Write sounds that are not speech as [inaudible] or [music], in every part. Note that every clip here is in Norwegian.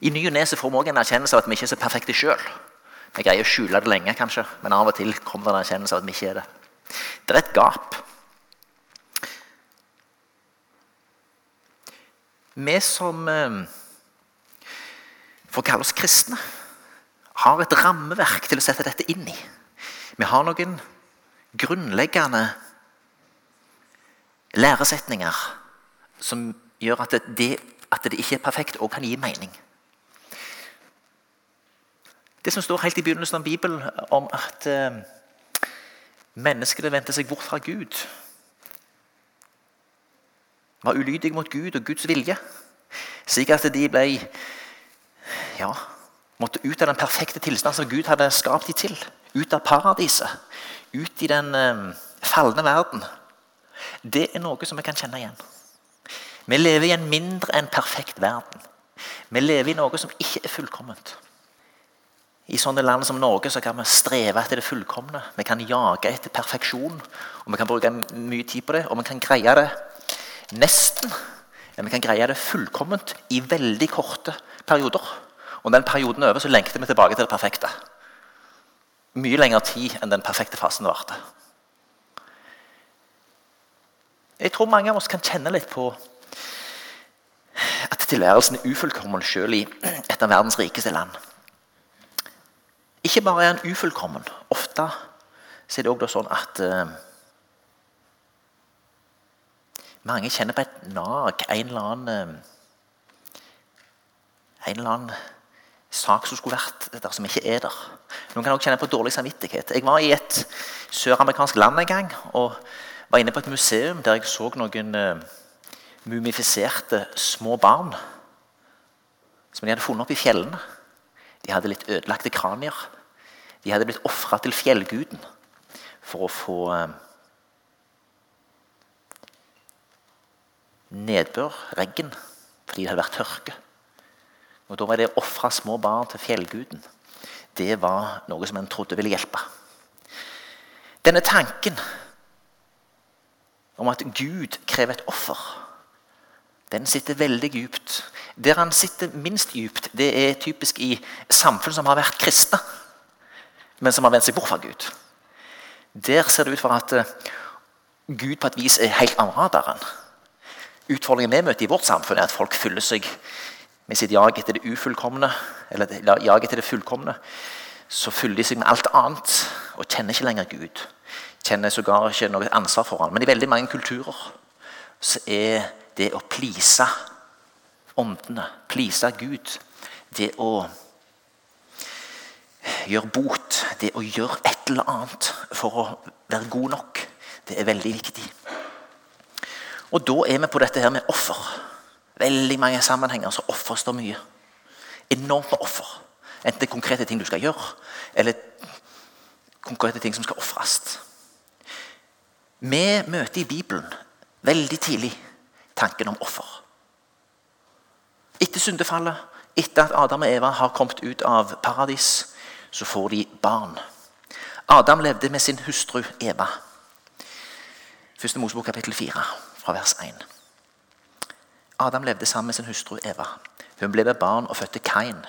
I ny og ne får vi òg en erkjennelse av at vi ikke er så perfekte sjøl. Vi greier å skjule det lenge, kanskje, men av og til kommer det en erkjennelse av at vi ikke er det. Det er et gap. Vi som eh, får kalle oss kristne, har et rammeverk til å sette dette inn i. Vi har noen grunnleggende læresetninger som gjør at det, at det ikke er perfekt, og kan gi mening. Det som står helt i begynnelsen av Bibelen om at eh, menneskene vendte seg bort fra Gud, var ulydige mot Gud og Guds vilje, slik at de ble ja, måtte ut av den perfekte tilstand som Gud hadde skapt dem til. Ut av paradiset. Ut i den eh, falne verden. Det er noe som vi kan kjenne igjen. Vi lever i en mindre enn perfekt verden. Vi lever i noe som ikke er fullkomment. I sånne land som Norge så kan vi streve etter det fullkomne. Vi kan jage etter perfeksjon. og Vi kan bruke mye tid på det, og vi kan greie det nesten. Men vi kan greie det fullkomment i veldig korte perioder. Og den perioden er over, så lengter vi tilbake til det perfekte. Mye lengre tid enn den perfekte fasen varte. Jeg tror mange av oss kan kjenne litt på at tilværelsen er ufullkommen selv i et av verdens rikeste land. Ikke bare er han ufullkommen. Ofte er det også sånn at eh, mange kjenner på et nag, en eller annen uh, En eller annen sak som skulle vært der, som ikke er der. Noen kan også kjenne på dårlig samvittighet. Jeg var i et søramerikansk land en gang og var inne på et museum der jeg så noen eh, mumifiserte små barn som de hadde funnet opp i fjellene. De hadde litt ødelagte kranier. De hadde blitt ofra til fjellguden for å få eh, nedbør, regn, fordi det hadde vært tørke. Og Da var det å ofre små barn til fjellguden det var noe som en trodde ville hjelpe. Denne tanken om at Gud krever et offer, den sitter veldig dypt der han sitter minst dypt, det er typisk i samfunn som har vært kristne, men som har vendt seg bort fra Gud. Der ser det ut for at eh, Gud på et vis er helt av radaren. Utfordringen vi møter i vårt samfunn, er at folk fyller seg med sitt jag etter det ufullkomne, eller jag etter det fullkomne. Så fyller de seg med alt annet og kjenner ikke lenger Gud. Kjenner sågar ikke noe ansvar for ham. Men i veldig mange kulturer så er det å please åndene, please Gud, det å gjøre bot, det å gjøre et eller annet for å være god nok, det er veldig viktig. Og da er vi på dette her med offer. Veldig mange sammenhenger så ofres det mye. Enormt med offer. Enten det er konkrete ting du skal gjøre, eller konkrete ting som skal ofres. Vi møter i Bibelen veldig tidlig tanken om offer. Etter syndefallet, etter at Adam og Eva har kommet ut av paradis, så får de barn. Adam levde med sin hustru Eva. Første Mosebok kapittel 4, fra vers 1. Adam levde sammen med sin hustru Eva. Hun ble med barn og fødte Kain.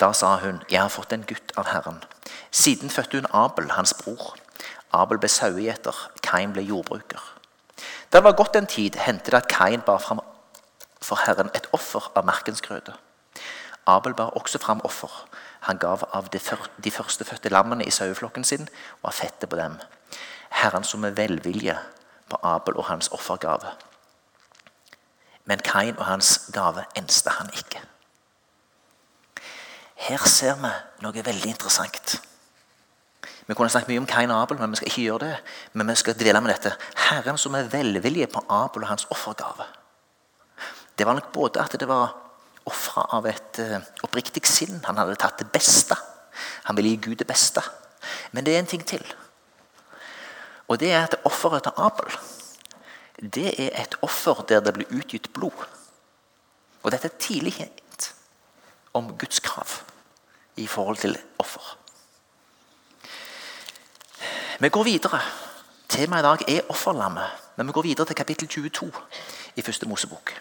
Da sa hun, 'Jeg har fått en gutt av Herren.' Siden fødte hun Abel, hans bror. Abel ble sauegjeter, Kain ble jordbruker. Det var gått en tid, hendte det at Kain bar fram for Herren et offer av merkens grøde. Abel bar også fram offer. Han gav av de førstefødte lammene i saueflokken sin og av fettet på dem. Herren så med velvilje på Abel og hans offergave. Men Kain og hans gave enste han ikke. Her ser vi noe veldig interessant. Vi kunne snakket mye om Kain og Abel, men vi skal ikke gjøre det. Men vi skal dvele med dette. Herren som er velvilje på Abel og hans offergave. Det var nok både at det var ofra av et uh, oppriktig sinn. Han hadde tatt det beste. Han ville gi Gud det beste. Men det er en ting til. Og det er at offeret til Abel det er et offer der det blir utgitt blod. Og dette er tidlig hint om Guds krav i forhold til offer. Vi går videre. Temaet i dag er offerlammet. Men vi går videre til kapittel 22 i første Mosebok.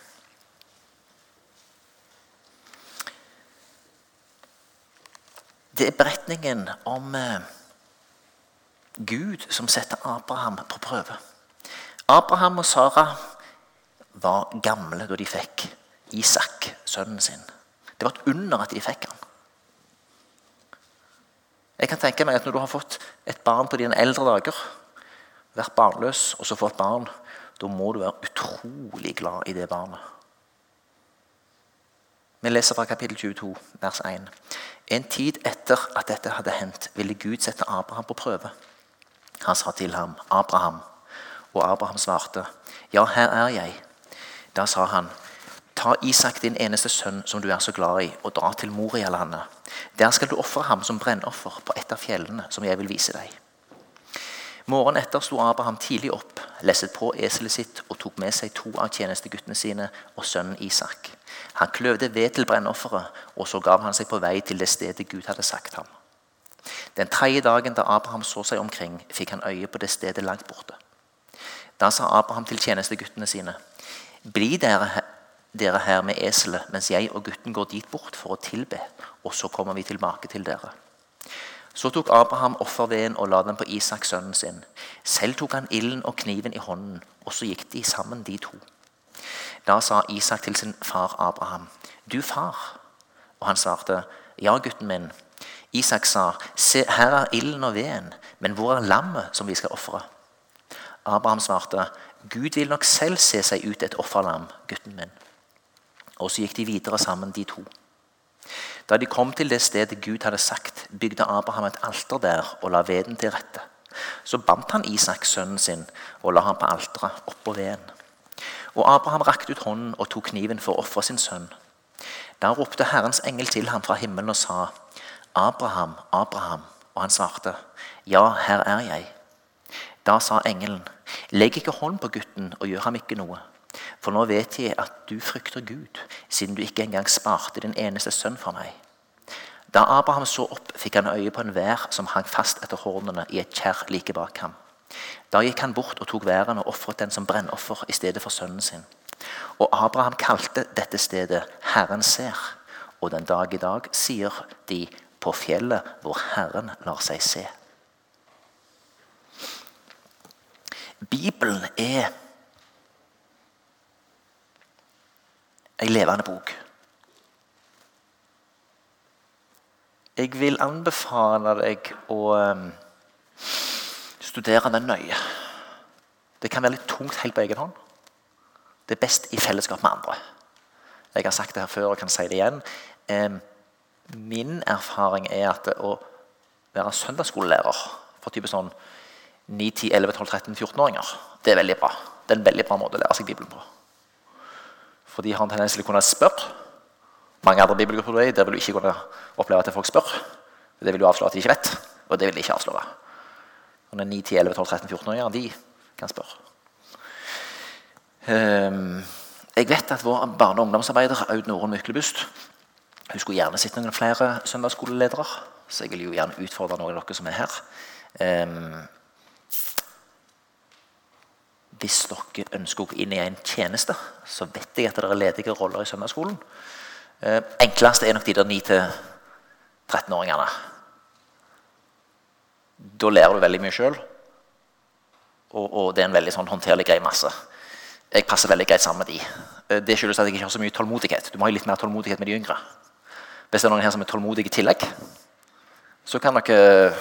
Det er beretningen om eh, Gud som setter Abraham på prøve. Abraham og Sara var gamle da de fikk Isak, sønnen sin. Det var et under at de fikk han. Jeg kan tenke meg at Når du har fått et barn på dine eldre dager, vært barnløs og så fått barn, da må du være utrolig glad i det barnet. Vi leser fra kapittel 22, vers 1. En tid etter at dette hadde hendt, ville Gud sette Abraham på prøve. Han sa til ham, 'Abraham.' Og Abraham svarte, 'Ja, her er jeg.' Da sa han, 'Ta Isak, din eneste sønn, som du er så glad i, og dra til Moria-landet. Der skal du ofre ham som brennoffer på et av fjellene som jeg vil vise deg.' Morgenen etter sto Abraham tidlig opp, lesset på eselet sitt og tok med seg to av tjenesteguttene sine og sønnen Isak. Han kløvde ved til brennofferet, og så gav han seg på vei til det stedet Gud hadde sagt ham. Den tredje dagen da Abraham så seg omkring, fikk han øye på det stedet langt borte. Da sa Abraham til tjenesteguttene sine.: Bli dere, dere her med eselet mens jeg og gutten går dit bort for å tilbe, og så kommer vi tilbake til dere. Så tok Abraham offerveden og la den på Isak, sønnen sin. Selv tok han ilden og kniven i hånden, og så gikk de sammen, de to. Da sa Isak til sin far Abraham, 'Du far.' Og han svarte, 'Ja, gutten min.' Isak sa, 'Se, her er ilden og veden, men hvor er lammet som vi skal ofre?' Abraham svarte, 'Gud vil nok selv se seg ut et offerlam, gutten min.' Og så gikk de videre sammen, de to. Da de kom til det stedet Gud hadde sagt, bygde Abraham et alter der og la veden til rette. Så bandt han Isak, sønnen sin, og la ham på alteret oppå veden. Og Abraham rakte ut hånden og tok kniven for å ofre sin sønn. Da ropte Herrens engel til ham fra himmelen og sa, 'Abraham, Abraham.' Og han svarte, 'Ja, her er jeg.' Da sa engelen, 'Legg ikke hånd på gutten og gjør ham ikke noe.' For nå vet jeg at du frykter Gud, siden du ikke engang sparte din eneste sønn for meg. Da Abraham så opp, fikk han øye på en vær som hang fast etter hornene i et kjerr like bak ham. Da gikk han bort og tok væren og ofret den som brennoffer i stedet for sønnen sin. Og Abraham kalte dette stedet Herren ser. Og den dag i dag sier de på fjellet hvor Herren lar seg se. Bibelen er ei levende bok. Jeg vil anbefale deg å um, studere den nøye. Det kan være litt tungt helt på egen hånd. Det er best i fellesskap med andre. Jeg har sagt det her før og kan si det igjen. Min erfaring er at å være søndagsskolelærer for type sånn 9, 10, 11, 12, 13, 14-åringer, det er veldig bra. Det er en veldig bra måte å lære seg Bibelen på. For de har en tendens til å kunne spørre. Mange andre bibelgrupper der vil du ikke kunne oppleve at folk spør. Det vil du avsløre at de ikke vet, og det vil de ikke avsløre. 9, 10, 11, 12, 13, 14-åringer de kan spørre. Um, jeg vet at vår barne- og ungdomsarbeider Aud Norun Myklebust hun skulle gjerne sett noen flere søndagsskoleledere. Så jeg vil jo gjerne utfordre noen av dere som er her. Hvis dere ønsker å gå inn i en tjeneste, så vet jeg at det er ledige roller i søndagsskolen. Eh, enklest er nok de der 9-13-åringene. Da lærer du veldig mye sjøl. Og, og, det er en veldig sånn håndterlig grei masse. Jeg passer veldig greit sammen med de. Eh, det skyldes at jeg ikke har så mye tålmodighet. Du må ha litt mer tålmodighet med de yngre. Hvis det er noen her som er tålmodige i tillegg, så kan dere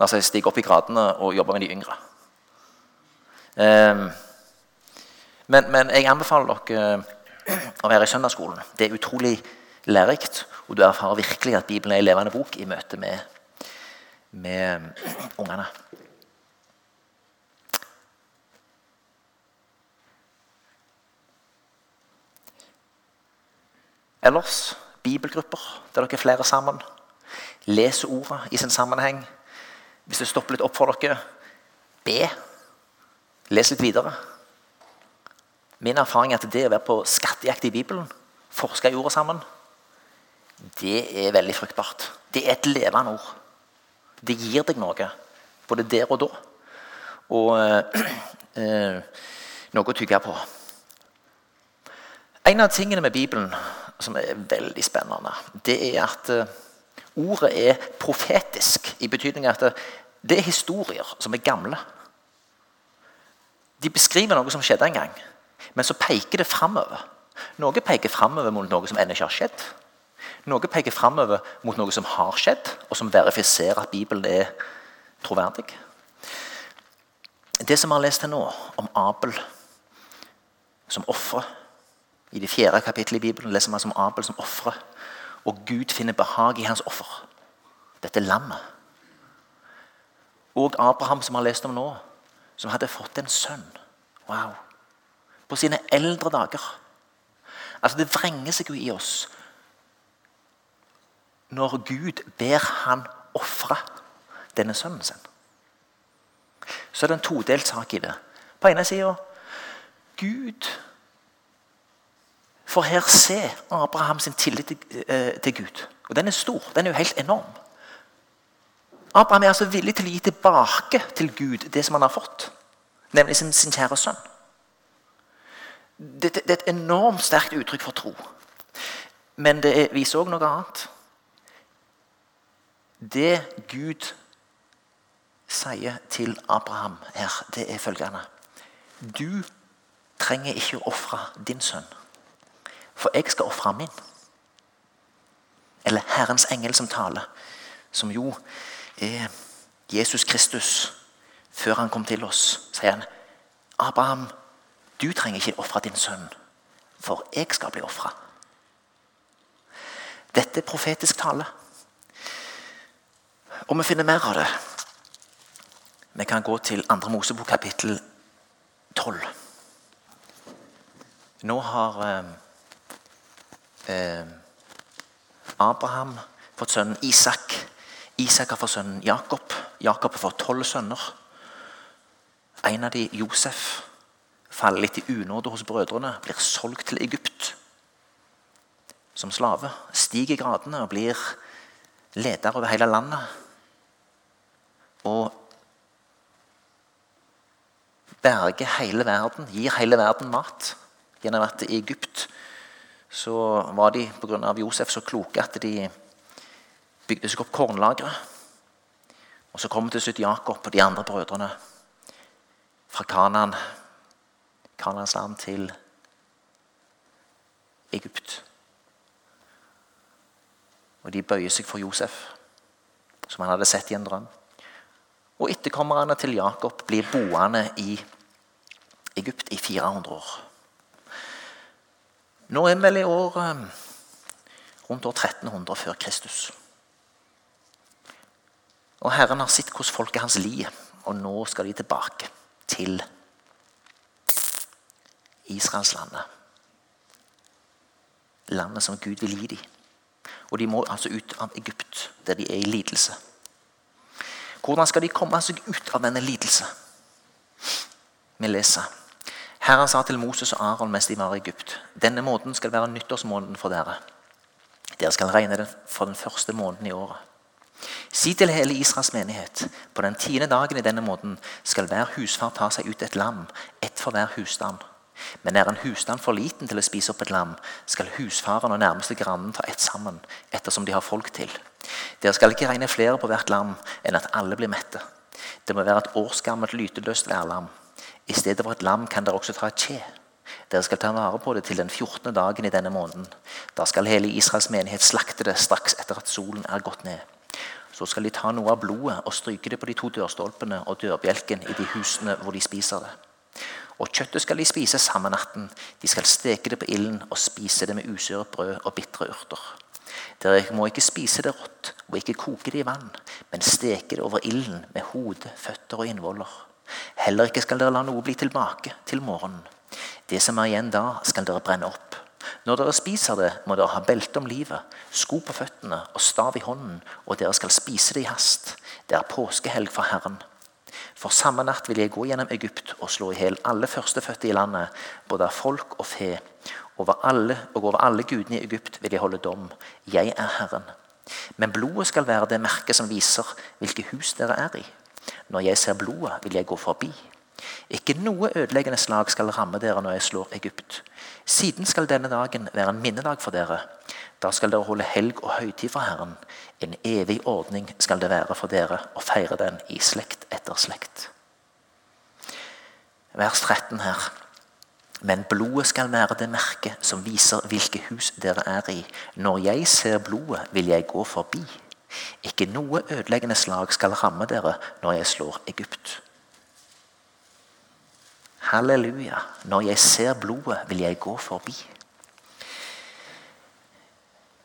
la seg stige opp i gradene og jobbe med de yngre. Um, men, men, jeg anbefaler dere å være i søndagsskolen. Det er utrolig lærerikt, og du erfarer virkelig at Bibelen er en levende bok i møte med med ungene. Ellers bibelgrupper der dere er flere sammen. Leser ordet i sin sammenheng. Hvis det stopper litt opp for dere, be. Les litt videre. Min erfaring er at det å være på skattejakt i Bibelen, forske i ordet sammen, det er veldig fruktbart. Det er et levende ord. Det gir deg noe, både der og da. Og eh, eh, noe å tygge på. En av tingene med Bibelen som er veldig spennende, det er at eh, Ordet er profetisk i betydning at det, det er historier som er gamle. De beskriver noe som skjedde en gang, men så peker det framover. Noe peker framover mot noe som ennå ikke har skjedd. Noe peker framover mot noe som har skjedd, og som verifiserer at Bibelen er troverdig. Det som vi har lest til nå, om Abel som ofre I det fjerde kapittelet i Bibelen leser vi om Abel som ofre. Og Gud finner behag i hans offer. Dette lammet. Og Abraham, som vi har lest om nå, som hadde fått en sønn. Wow. På sine eldre dager. Altså Det vrenger seg jo i oss når Gud ber han ofre denne sønnen sin. Så er det en todelt sak i det. På ene sida Gud får her se Abrahams tillit til, eh, til Gud. Og den er stor. Den er jo helt enorm. Abraham er altså villig til å gi tilbake til Gud det som han har fått, nemlig sin, sin kjære sønn. Det, det, det, er et enormt sterkt uttrykk for tro. Men det viser òg noe annet. Det Gud sier til Abraham her, det er følgende Du trenger ikke å ofre din sønn, for jeg skal ofre min. Eller Herrens engel som taler, som jo er Jesus Kristus før han kom til oss. sier han, Abraham, du trenger ikke ofre din sønn, for jeg skal bli ofra. Dette er profetisk tale. Og vi finner mer av det. Vi kan gå til 2. Mosebok kapittel 12. Nå har eh, eh, Abraham fått sønnen Isak. Isak har fått sønnen Jakob. Jakob har fått tolv sønner. En av dem, Josef, faller litt i unåde hos brødrene. Blir solgt til Egypt som slave. Stiger gradene og blir leder over hele landet. Og berger hele verden, gir hele verden mat. Gjennom at i Egypt så var de pga. Josef så kloke at de bygde seg opp kornlagre. Og så kommer til slutt Jakob og de andre brødrene fra Kanan, Kanans land til Egypt. Og de bøyer seg for Josef, som han hadde sett i en drøm. Og etterkommerne til Jakob blir boende i Egypt i 400 år. Nå er vi vel i år eh, rundt år 1300 før Kristus. Og Herren har sett hvordan folket hans lider, og nå skal de tilbake til Israelslandet. Landet som Gud vil gi dem. Og de må altså ut av Egypt, der de er i lidelse. Hvordan skal de komme seg ut av denne lidelse? Vi leser. Herren sa til Moses og Aron mens de var i Egypt.: Denne måneden skal være nyttårsmåneden for dere. Dere skal regne den for den første måneden i året. Si til hele Israels menighet på den tiende dagen i denne måneden skal hver husfar ta seg ut et lam, ett for hver husstand. Men er en husstand for liten til å spise opp et lam, skal husfaren og nærmeste grannen ta ett sammen, ettersom de har folk til. Dere skal ikke regne flere på hvert lam enn at alle blir mette. Det må være et årsgammelt lyteløst værlam. I stedet for et lam kan dere også ta et kje. Dere skal ta vare på det til den 14. dagen i denne måneden. Da skal hele Israels menighet slakte det straks etter at solen er gått ned. Så skal de ta noe av blodet og stryke det på de to dørstolpene og dørbjelken i de husene hvor de spiser det. Og kjøttet skal de spise samme natten. De skal steke det på ilden og spise det med usyret brød og bitre urter. Dere må ikke spise det rått og ikke koke det i vann, men steke det over ilden med hode, føtter og innvoller. Heller ikke skal dere la noe bli tilbake til morgenen. Det som er igjen da, skal dere brenne opp. Når dere spiser det, må dere ha belte om livet, sko på føttene og stav i hånden, og dere skal spise det i hast. Det er påskehelg for Herren. For samme natt vil jeg gå gjennom Egypt og slå i hjel alle førstefødte i landet, både av folk og fe, over alle, og over alle gudene i Egypt vil jeg holde dom. Jeg er Herren. Men blodet skal være det merket som viser hvilke hus dere er i. Når jeg ser blodet, vil jeg gå forbi. Ikke noe ødeleggende slag skal ramme dere når jeg slår Egypt. Siden skal denne dagen være en minnedag for dere. Da skal dere holde helg og høytid for Herren. En evig ordning skal det være for dere å feire den i slekt etter slekt. Vers 13 her. Men blodet skal være det merket som viser hvilke hus dere er i. Når jeg ser blodet, vil jeg gå forbi. Ikke noe ødeleggende slag skal ramme dere når jeg slår Egypt. Halleluja. Når jeg ser blodet, vil jeg gå forbi.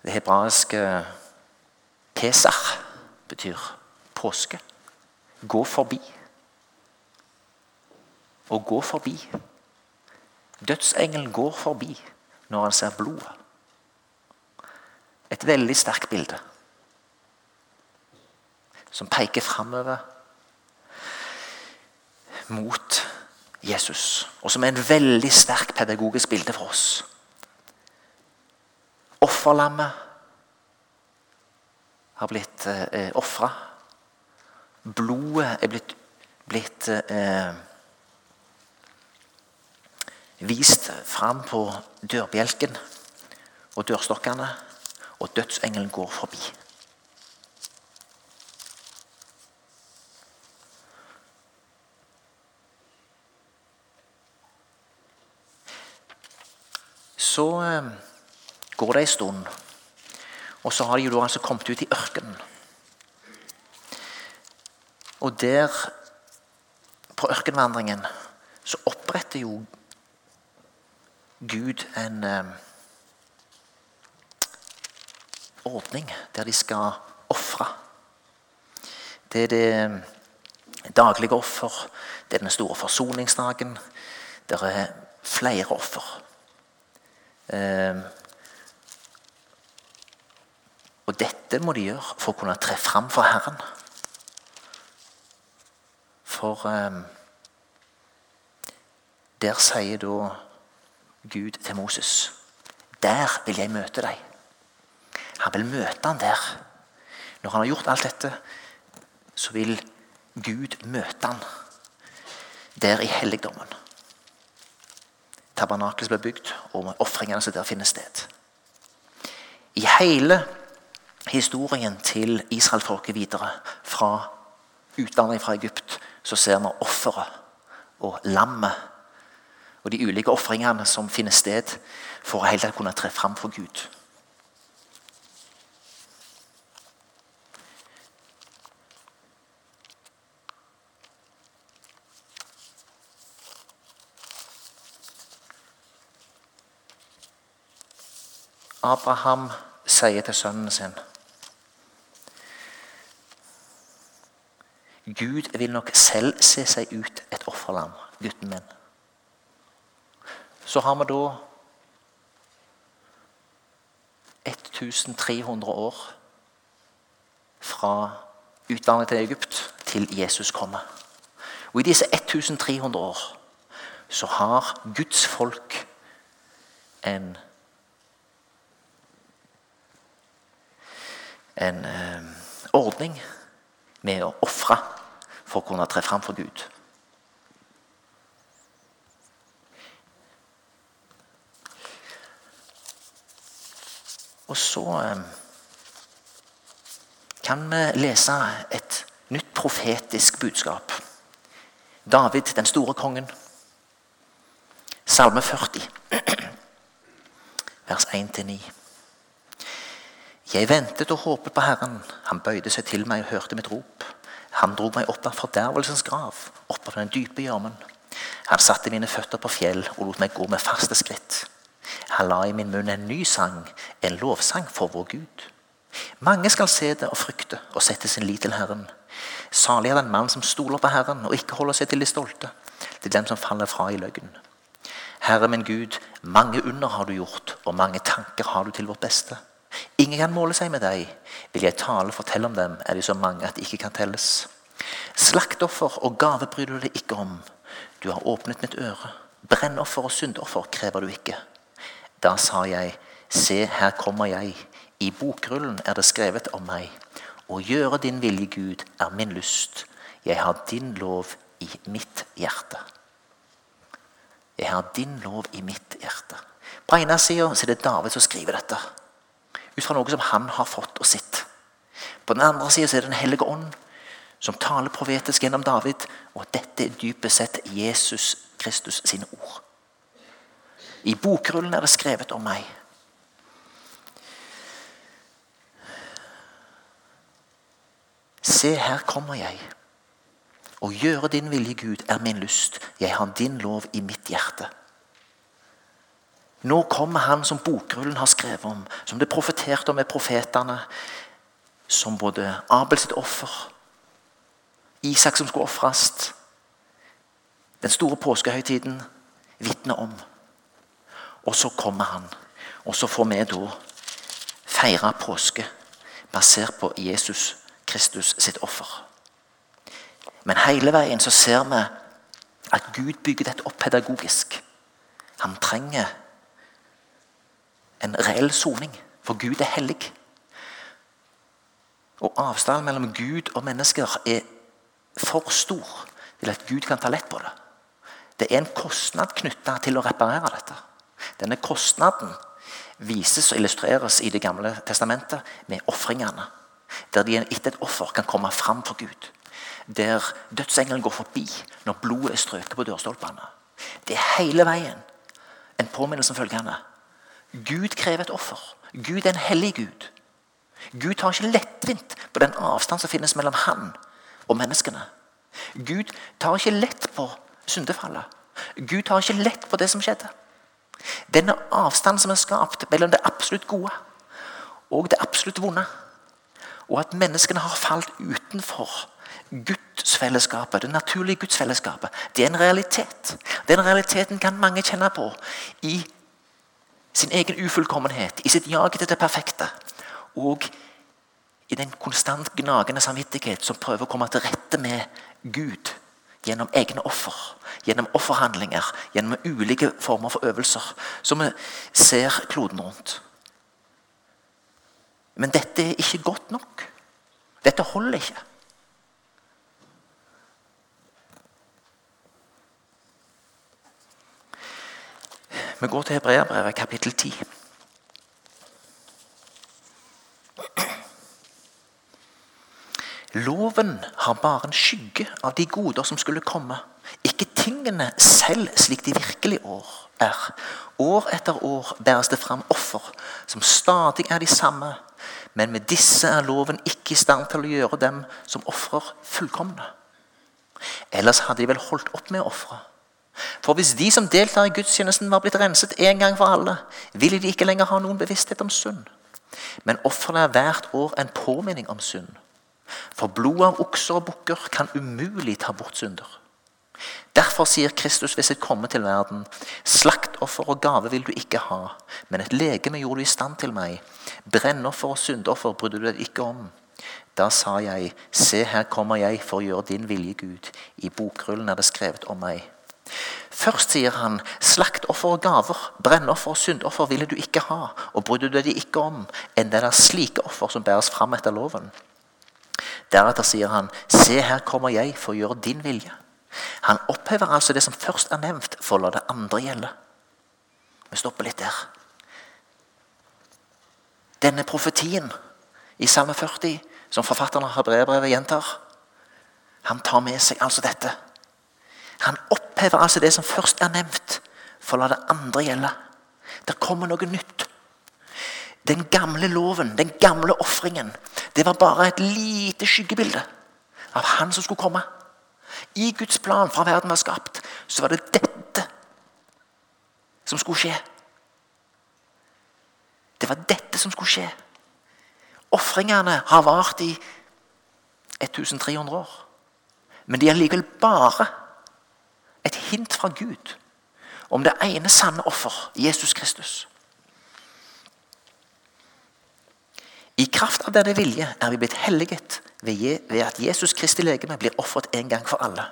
Det hebraiske Pesach betyr påske. Gå forbi. Å gå forbi. Dødsengelen går forbi når han ser blodet. Et veldig sterkt bilde som peker framover mot Jesus, og som er en veldig sterk pedagogisk bilde for oss. Offerlammet har blitt eh, ofra. Blodet er blitt, blitt eh, vist fram på dørbjelken og dørstokkene, og dødsengelen går forbi. Så eh, går det en stund, og så har de jo altså kommet ut i ørkenen. Og der, på ørkenvandringen, så oppretter jo Gud en eh, ordning der de skal ofre. Det er det daglige offer, det er den store forsoningsdagen. Det er flere offer. Eh, og dette må de gjøre for å kunne tre fram for Herren. For eh, der sier da Gud til Moses. Der vil jeg møte deg. Han vil møte han der. Når han har gjort alt dette, så vil Gud møte han der i helligdommen. Tabernaklet ble bygd, og ofringene som der finner sted. I hele historien til israelfolket videre, fra utlandet fra Egypt, så ser vi offeret og lammet og de ulike ofringene som finner sted for å helt kunne tre fram for Gud. Abraham sier til sønnen sin Gud vil nok selv se seg ut et offerlam, gutten min så har vi da 1300 år fra utlandet til Egypt til Jesus kommer. Og I disse 1300 år så har Guds folk en en eh, ordning med å ofre for å kunne tre fram for Gud. Og så eh, kan vi lese et nytt profetisk budskap. David, den store kongen. Salme 40, [clears throat] vers 1-9. Jeg ventet og håpet på Herren. Han bøyde seg til meg og hørte mitt rop. Han dro meg opp av fordervelsens grav, opp av den dype gjørmen. Han satte mine føtter på fjell og lot meg gå med faste skritt. Han la i min munn en ny sang, en lovsang for vår Gud. Mange skal se det og frykte og sette sin lit til Herren. Salig er den mann som stoler på Herren og ikke holder seg til de stolte, til dem som faller fra i løgn. Herre min Gud, mange under har du gjort, og mange tanker har du til vårt beste. Ingen kan måle seg med deg. Vil jeg tale og fortelle om dem, er de så mange at de ikke kan telles. Slaktoffer og gave bryr du deg ikke om. Du har åpnet mitt øre. Brennoffer og syndoffer krever du ikke. Da sa jeg, se, her kommer jeg. I bokrullen er det skrevet om meg. Å gjøre din vilje, Gud, er min lyst. Jeg har din lov i mitt hjerte. Jeg har din lov i mitt hjerte. På ene sida er det David som skriver dette. Ut fra noe som han har fått og sett. På den andre sida er det Den hellige ånd som taler profetisk gjennom David. Og dette er dypest sett Jesus Kristus sine ord. I bokrullen er det skrevet om meg. Se, her kommer jeg. Å gjøre din vilje, Gud, er min lyst. Jeg har din lov i mitt hjerte. Nå kommer han som bokrullen har skrevet om, som det profeterte om med profetene, som både Abel sitt offer, Isak som skulle ofres, den store påskehøytiden vitner om. Og så kommer han. Og så får vi da feire påske basert på Jesus Kristus sitt offer. Men hele veien så ser vi at Gud bygger dette opp pedagogisk. Han trenger en reell soning, for Gud er hellig. Og avstanden mellom Gud og mennesker er for stor til at Gud kan ta lett på det. Det er en kostnad knytta til å reparere dette. Denne kostnaden vises og illustreres i Det gamle testamentet med ofringene. Der de etter et offer kan komme fram for Gud. Der dødsengelen går forbi når blodet er strøket på dørstolpene. Det er hele veien en påminnelse om følgende. Gud krever et offer. Gud er en hellig Gud. Gud tar ikke lettvint på den avstand som finnes mellom han og menneskene. Gud tar ikke lett på syndefallet. Gud tar ikke lett på det som skjedde. Denne avstanden som er skapt mellom det absolutt gode og det absolutt vonde, og at menneskene har falt utenfor gudsfellesskapet, det naturlige gudsfellesskapet, det er en realitet. Den realiteten kan mange kjenne på i sin egen ufullkommenhet, i sitt jag etter det perfekte. Og i den konstant gnagende samvittighet som prøver å komme til rette med Gud gjennom egne offer, gjennom offerhandlinger, gjennom ulike former for øvelser, som vi ser kloden rundt. Men dette er ikke godt nok. Dette holder ikke. Vi går til Hebreabrevet kapittel 10. Loven har bare en skygge av de goder som skulle komme. Ikke tingene selv slik de virkelig år er. År etter år bæres det fram offer som stadig er de samme. Men med disse er loven ikke i stand til å gjøre dem som ofrer, fullkomne. Ellers hadde de vel holdt opp med å ofre. For hvis de som deltar i gudstjenesten, var blitt renset en gang for alle, ville de ikke lenger ha noen bevissthet om synd. Men ofrene er hvert år en påminning om synd. For blodet av okser og bukker kan umulig ta bort synder. Derfor sier Kristus ved sitt komme til verden.: Slaktoffer og gave vil du ikke ha, men et legeme gjorde du i stand til meg. Brennoffer og syndoffer brydde du deg ikke om. Da sa jeg, se her kommer jeg for å gjøre din vilje, Gud. I bokrullen er det skrevet om meg. Først sier han, slaktoffer og gaver, brennoffer og syndoffer ville du ikke ha, og brydde du deg ikke om, enn det er slike offer som bæres fram etter loven. Deretter sier han, se her kommer jeg for å gjøre din vilje. Han opphever altså det som først er nevnt, for å la det andre gjelde. Vi stopper litt der. Denne profetien i Salme 40, som forfatteren av brevbrevet gjentar, han tar med seg altså dette. Han opphever altså det som først er nevnt, for å la det andre gjelde. Det kommer noe nytt. Den gamle loven, den gamle ofringen, det var bare et lite skyggebilde av han som skulle komme. I Guds plan fra verden var skapt, så var det dette som skulle skje. Det var dette som skulle skje. Ofringene har vart i 1300 år. Men de er likevel bare hint fra Gud om det ene sanne offer, Jesus Kristus. I kraft av denne vilje er vi blitt helliget ved at Jesus Kristi legeme blir ofret en gang for alle.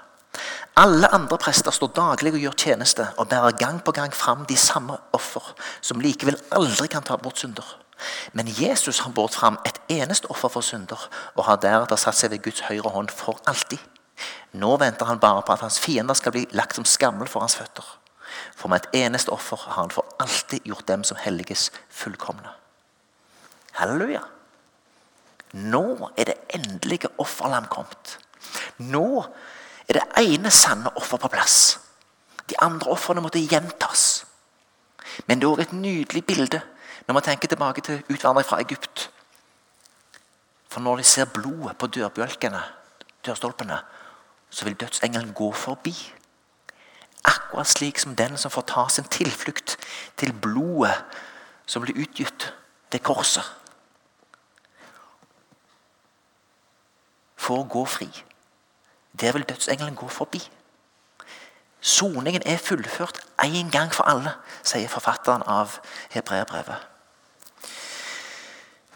Alle andre prester står daglig og gjør tjeneste og bærer gang på gang fram de samme offer, som likevel aldri kan ta bort synder. Men Jesus har båret fram et eneste offer for synder og har deretter satt seg ved Guds høyre hånd for alltid. Nå venter han bare på at hans fiender skal bli lagt som skammel for hans føtter. For med et eneste offer har han for alltid gjort dem som helliges, fullkomne. Halleluja. Nå er det endelige offerlam kommet. Nå er det ene sanne offer på plass. De andre ofrene måtte gjentas. Men det er òg et nydelig bilde når man tenker tilbake til utvandring fra Egypt. For når de ser blodet på dørbjølkene, dørstolpene, så vil dødsengelen gå forbi. Akkurat slik som den som får ta sin tilflukt til blodet som blir utgitt til korset. For å gå fri. Der vil dødsengelen gå forbi. Soningen er fullført én gang for alle, sier forfatteren av hebreerbrevet.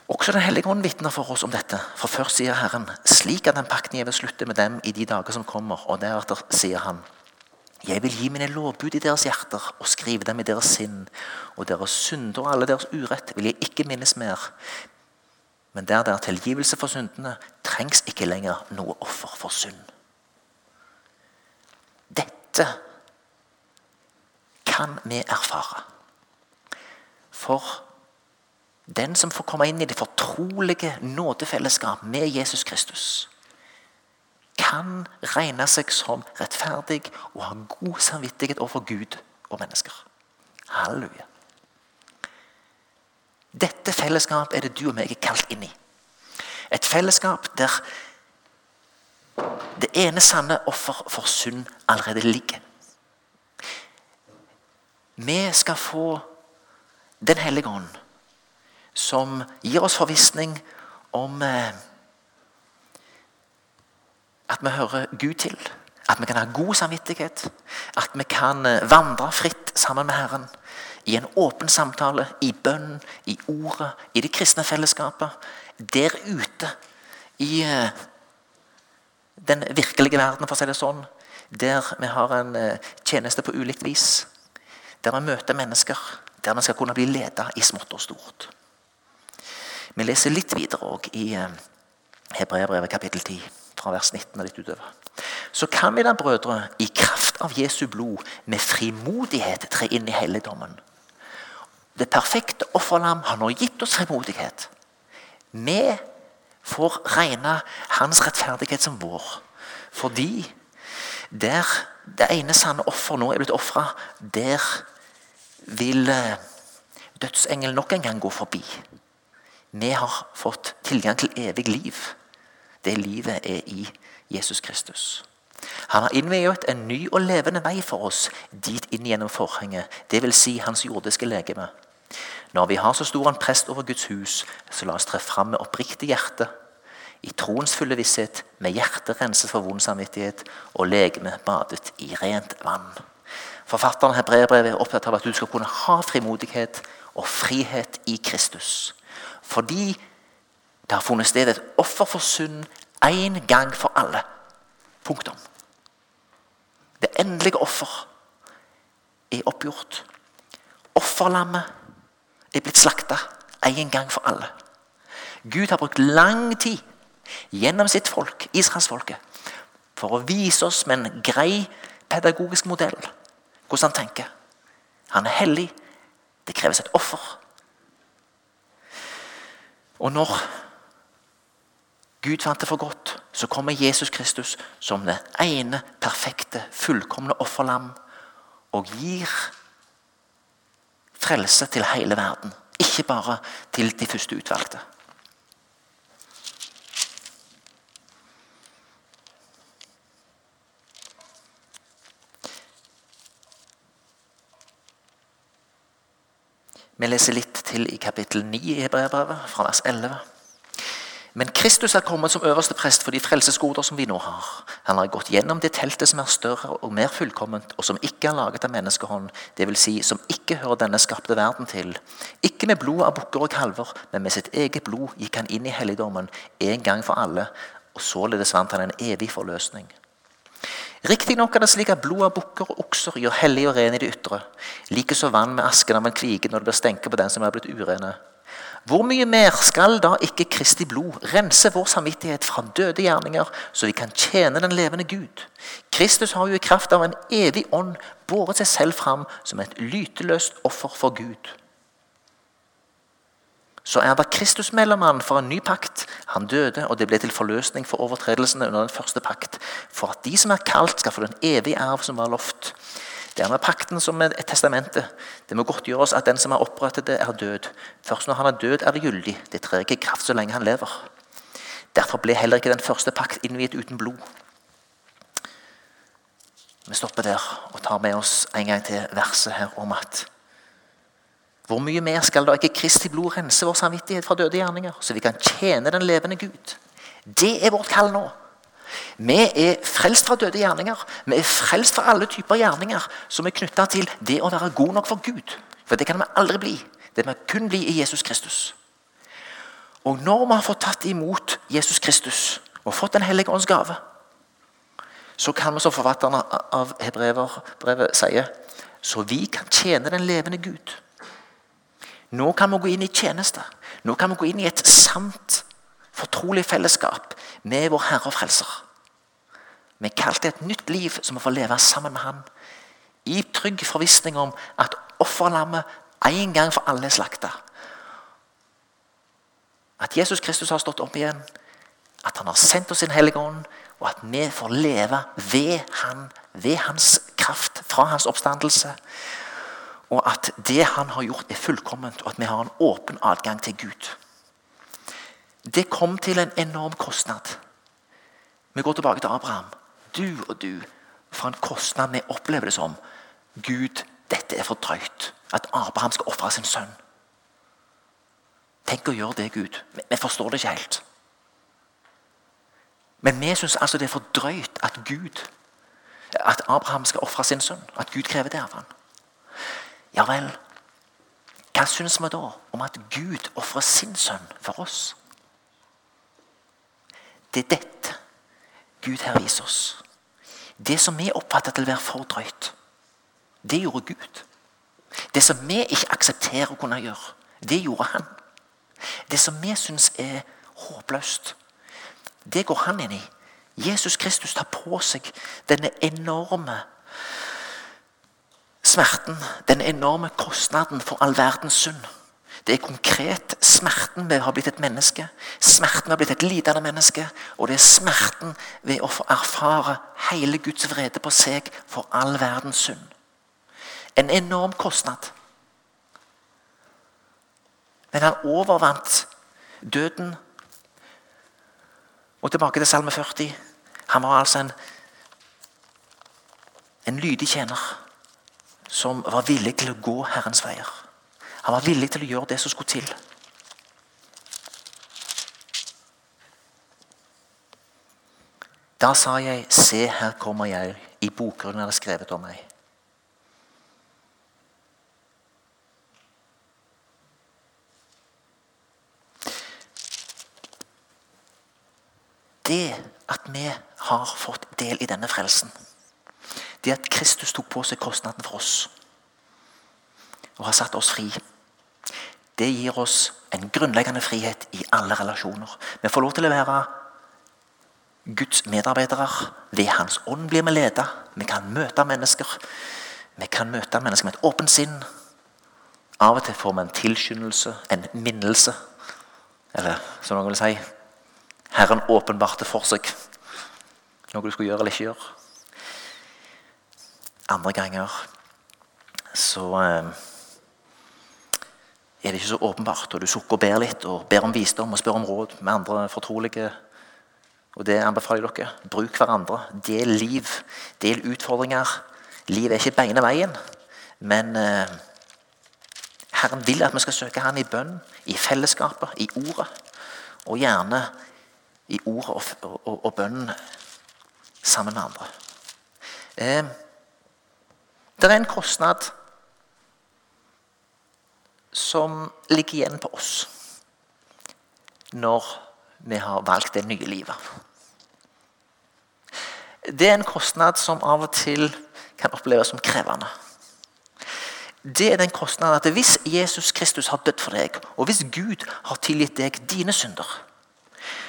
Også Den hellige ånd vitner for oss om dette. For først sier Herren slik at den pakten jeg vil slutte med dem i de dager som kommer. Og deretter sier han jeg vil gi mine lovbud i deres hjerter og skrive dem i deres sinn. Og deres synder og alle deres urett vil jeg ikke minnes mer. Men der det er tilgivelse for syndene, trengs ikke lenger noe offer for synd. Dette kan vi erfare. For den som får komme inn i det fortrolige nådefellesskap med Jesus Kristus, kan regne seg som rettferdig og ha god samvittighet overfor Gud og mennesker. Halleluja. Dette fellesskap er det du og meg er kalt inn i. Et fellesskap der det ene sanne offer for synd allerede ligger. Vi skal få Den hellige ånd, som gir oss forvissning om eh, at vi hører Gud til. At vi kan ha god samvittighet. At vi kan eh, vandre fritt sammen med Herren. I en åpen samtale, i bønn, i ordet, i det kristne fellesskapet. Der ute i eh, den virkelige verden, for å si det sånn. Der vi har en tjeneste på ulikt vis. Der vi møter mennesker. Der vi skal kunne bli ledet i smått og stort. Vi leser litt videre òg i eh, Hebreabrevet kapittel 10, fra vers 19 og litt utover. Så kan vi da, brødre, i kraft av Jesu blod med frimodighet tre inn i helligdommen. Det perfekte offerlam har nå gitt oss frimodighet. Vi får regne hans rettferdighet som vår. Fordi der det ene sanne offer nå er blitt ofra, der vil eh, dødsengelen nok en gang gå forbi. Vi har fått tilgang til evig liv. Det livet er i Jesus Kristus. Han har innviet en ny og levende vei for oss dit inn gjennom forhenget, dvs. Si hans jordiske legeme. Når vi har så stor en prest over Guds hus, så la oss tre fram med oppriktig hjerte, i troens fulle visshet, med hjertet renset for vond samvittighet og legeme badet i rent vann. Forfatteren Hebreerbrevet er opptatt av at du skal kunne ha frimodighet og frihet i Kristus. Fordi det har funnet sted et offer for synd én gang for alle. Punktum. Det endelige offer er oppgjort. Offerlammet er blitt slakta en gang for alle. Gud har brukt lang tid gjennom sitt folk, israelsfolket, for å vise oss med en grei pedagogisk modell hvordan han tenker. Han er hellig. Det kreves et offer. Og når Gud fant det for godt, så kommer Jesus Kristus som det ene perfekte, fullkomne offerlam og gir frelse til hele verden. Ikke bare til de første utvalgte. Vi leser litt til i kapittel 9 i Hebreabrevet, fra vers 11. Men Kristus er kommet som øverste prest for de frelsesgoder som vi nå har. Han har gått gjennom det teltet som er større og mer fullkomment, og som ikke er laget av menneskehånd, dvs. Si, som ikke hører denne skapte verden til. Ikke med blod av bukker og kalver, men med sitt eget blod gikk han inn i helligdommen en gang for alle, og således vant han en evig forløsning. Riktignok er det slik at blod av bukker og okser gjør hellig og ren i det ytre. Likeså vann med asken av en kvige når det blir stenket på den som er blitt urene. Hvor mye mer skal da ikke Kristi blod rense vår samvittighet fra døde gjerninger, så vi kan tjene den levende Gud? Kristus har jo i kraft av en evig ånd båret seg selv fram som et lyteløst offer for Gud. Så er det Kristusmedlemmene for en ny pakt. Han døde, og det ble til forløsning for overtredelsene under den første pakt. For at de som er kalt, skal få den evige arv som var lovt. Det er med pakten som med testamentet. Det må godtgjøres at den som har opprettet det, er død. Først når han er død, er det gyldig. Det trer ikke i kraft så lenge han lever. Derfor ble heller ikke den første pakt innviet uten blod. Vi stopper der og tar med oss en gang til verset her om at hvor mye mer skal da ikke Kristi blod rense vår samvittighet fra døde gjerninger, så vi kan tjene den levende Gud? Det er vårt kall nå. Vi er frelst fra døde gjerninger. Vi er frelst fra alle typer gjerninger som er knytta til det å være god nok for Gud. For det kan vi aldri bli. Det kan vi kun bli i Jesus Kristus. Og når vi har fått tatt imot Jesus Kristus og fått Den hellige ånds gave, så kan vi, som forfatterne av hebreverbrevet sier, så vi kan tjene den levende Gud. Nå kan vi gå inn i tjeneste. Nå kan vi gå inn i et sant, fortrolig fellesskap med vår Herre og Frelser. Vi er kalt til et nytt liv som vi får leve sammen med Han. I trygg forvissning om at offerlammet en gang for alle er slakta. At Jesus Kristus har stått opp igjen. At han har sendt oss sin Hellige Ånd. Og at vi får leve ved han, ved hans kraft, fra hans oppstandelse. Og at det han har gjort, er fullkomment, og at vi har en åpen adgang til Gud. Det kom til en enorm kostnad. Vi går tilbake til Abraham. Du og du, for en kostnad vi opplever det som. Gud, dette er for drøyt. At Abraham skal ofre sin sønn. Tenk å gjøre det, Gud. Vi forstår det ikke helt. Men vi syns altså det er for drøyt at Gud, at Abraham skal ofre sin sønn. At Gud krever det av ham. Ja vel, hva syns vi da om at Gud ofrer sin sønn for oss? Det er dette Gud her viser oss. Det som vi oppfatter til å være for drøyt, det gjorde Gud. Det som vi ikke aksepterer å kunne gjøre, det gjorde han. Det som vi syns er håpløst, det går han inn i. Jesus Kristus tar på seg denne enorme smerten, den enorme kostnaden for all verdens synd. Det er konkret smerten ved å ha blitt et menneske, smerten ved å ha blitt et lidende menneske, og det er smerten ved å få erfare hele Guds vrede på seg for all verdens synd. En enorm kostnad. Men han overvant døden. Og tilbake til Salme 40. Han var altså en, en lydig tjener som var villig til å gå Herrens veier. Han var villig til å gjøre det som skulle til. Da sa jeg, se, her kommer jeg. I bokgrunnen er det skrevet om meg. Det at vi har fått del i denne frelsen det at Kristus tok på seg kostnaden for oss og har satt oss fri, det gir oss en grunnleggende frihet i alle relasjoner. Vi får lov til å være Guds medarbeidere. Ved Hans ånd blir vi ledet. Vi kan møte mennesker. Vi kan møte mennesker med et åpent sinn. Av og til får vi en tilskyndelse, en minnelse. Eller som noen vil si Herren åpenbarte for seg noe du skulle gjøre eller ikke gjøre. Andre ganger så eh, er det ikke så åpenbart, og du sukker og ber litt og ber om visdom og spør om råd med andre fortrolige. Og det anbefaler jeg dere. Bruk hverandre. Del liv. Del utfordringer. Liv er ikke beine veien, men eh, Herren vil at vi skal søke Han i bønn, i fellesskapet, i ordet. Og gjerne i ordet og, og, og bønnen sammen med andre. Eh, det er en kostnad som ligger igjen på oss når vi har valgt det nye livet. Det er en kostnad som av og til kan oppleves som krevende. Det er den kostnaden at hvis Jesus Kristus har dødd for deg, og hvis Gud har tilgitt deg dine synder,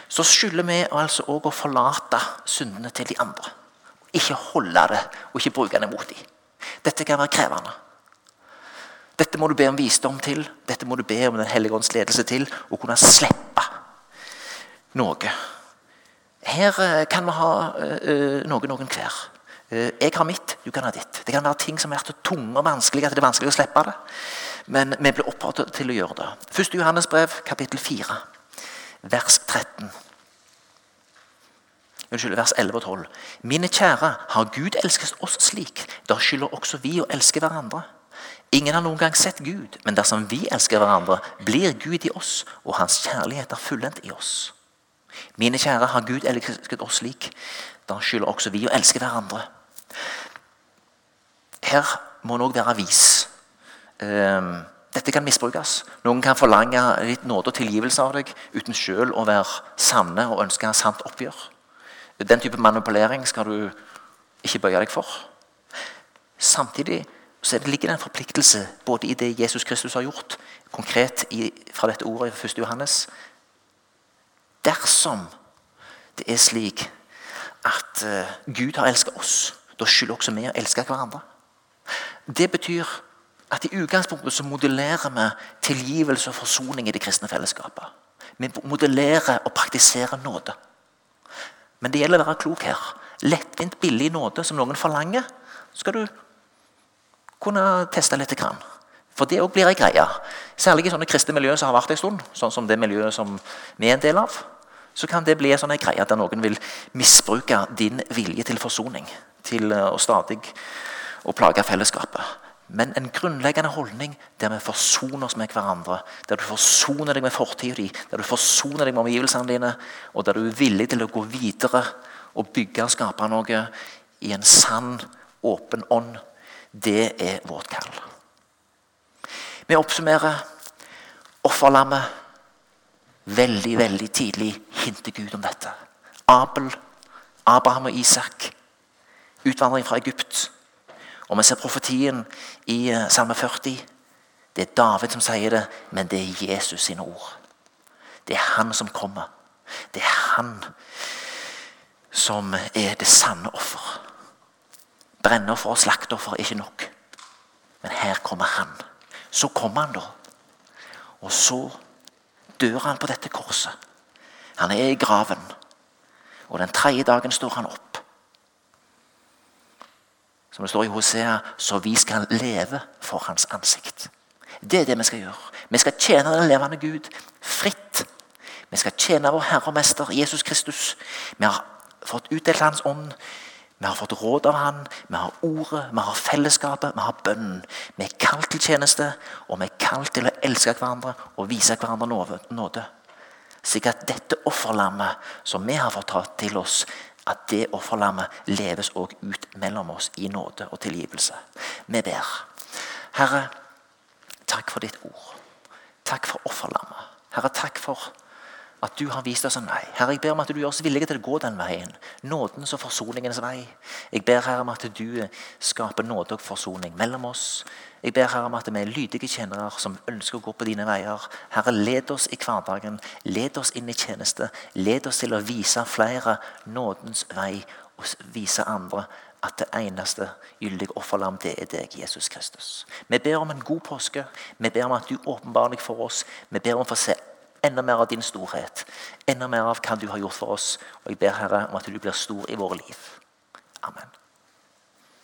så skylder vi altså òg å forlate syndene til de andre. Ikke holde det og ikke bruke det mot dem. Dette kan være krevende. Dette må du be om visdom til, dette må du be om Den hellige ånds ledelse til, å kunne slippe noe. Her eh, kan vi ha uh, noe noen hver. Jeg har mitt, du kan ha ditt. Det kan være ting som er så tunge og vanskelige at det er vanskelig å slippe det. Men vi blir oppfordret til å gjøre det. 1. Johannes brev, kapittel 4, vers 13. Unnskyld, vers 11 og 12. Mine kjære, har Gud elsket oss slik, da skylder også vi å elske hverandre. Ingen har noen gang sett Gud, men dersom vi elsker hverandre, blir Gud i oss, og hans kjærlighet er fullendt i oss. Mine kjære, har Gud elsket oss slik, da skylder også vi å elske hverandre. Her må en òg være vis. Ehm, dette kan misbrukes. Noen kan forlange litt nåde og tilgivelse av deg uten sjøl å være sanne og ønske sant oppgjør. Den type manipulering skal du ikke bøye deg for. Samtidig så ligger det en forpliktelse både i det Jesus Kristus har gjort, konkret i, fra dette ordet i 1. Johannes. Dersom det er slik at uh, Gud har elsket oss, da skylder også vi å elske hverandre. Det betyr at i utgangspunktet så modellerer vi tilgivelse og forsoning i det kristne fellesskapet. Vi modellerer og praktiserer nåde. Men det gjelder å være klok her. Lettvint, billig nåde som noen forlanger, skal du kunne teste litt. Grann. For det òg blir ei greie. Særlig i sånne kristne miljøer som har vært en stund, sånn som det miljøet som vi er en del av. Så kan det bli en sånn greie der noen vil misbruke din vilje til forsoning. Til eh, å stadig å plage fellesskapet. Men en grunnleggende holdning der vi forsoner oss med hverandre. Der du forsoner deg med fortida di, der du forsoner deg med omgivelsene dine, og der du er villig til å gå videre og bygge og skape noe i en sann, åpen ånd. Det er vårt kall. Vi oppsummerer offerlammet. Veldig, veldig tidlig hinter Gud om dette. Abel, Abraham og Isak. Utvandring fra Egypt. Og Vi ser profetien i eh, Salme 40. Det er David som sier det, men det er Jesus sine ord. Det er han som kommer. Det er han som er det sanne offer. Brennoffer og slakteoffer er ikke nok. Men her kommer han. Så kommer han, da. Og så dør han på dette korset. Han er i graven. Og den tredje dagen står han opp. Som det står i Hosea, så vi skal leve for hans ansikt. Det er det vi skal gjøre. Vi skal tjene den levende Gud fritt. Vi skal tjene vår Herre og Mester Jesus Kristus. Vi har fått utdelt Hans ånd. Vi har fått råd av Han. Vi har ordet, vi har fellesskapet, vi har bønnen. Vi er kalt til tjeneste, og vi er kalt til å elske hverandre og vise hverandre nåde. Slik at dette offerlammet som vi har fått ta til oss, at det offerlammet leves òg ut mellom oss i nåde og tilgivelse. Vi ber. Herre, takk for ditt ord. Takk for offerlammet. Herre, takk for at du har vist oss en vei. Herre, Jeg ber om at du gjør oss villige til å gå den veien. Nådens og forsoningens vei. Jeg ber Herre om at du skaper nåde og forsoning mellom oss. Jeg ber Herre om at vi er lydige tjenere som ønsker å gå på dine veier. Herre, led oss i hverdagen. Led oss inn i tjeneste. Led oss til å vise flere nådens vei og vise andre at det eneste gyldige offerlam, det er deg, Jesus Kristus. Vi ber om en god påske. Vi ber om at du åpenbarer deg for oss. Vi ber om å få se enda mer av din storhet. Enda mer av hva du har gjort for oss. Og jeg ber Herre om at du blir stor i våre liv. Amen.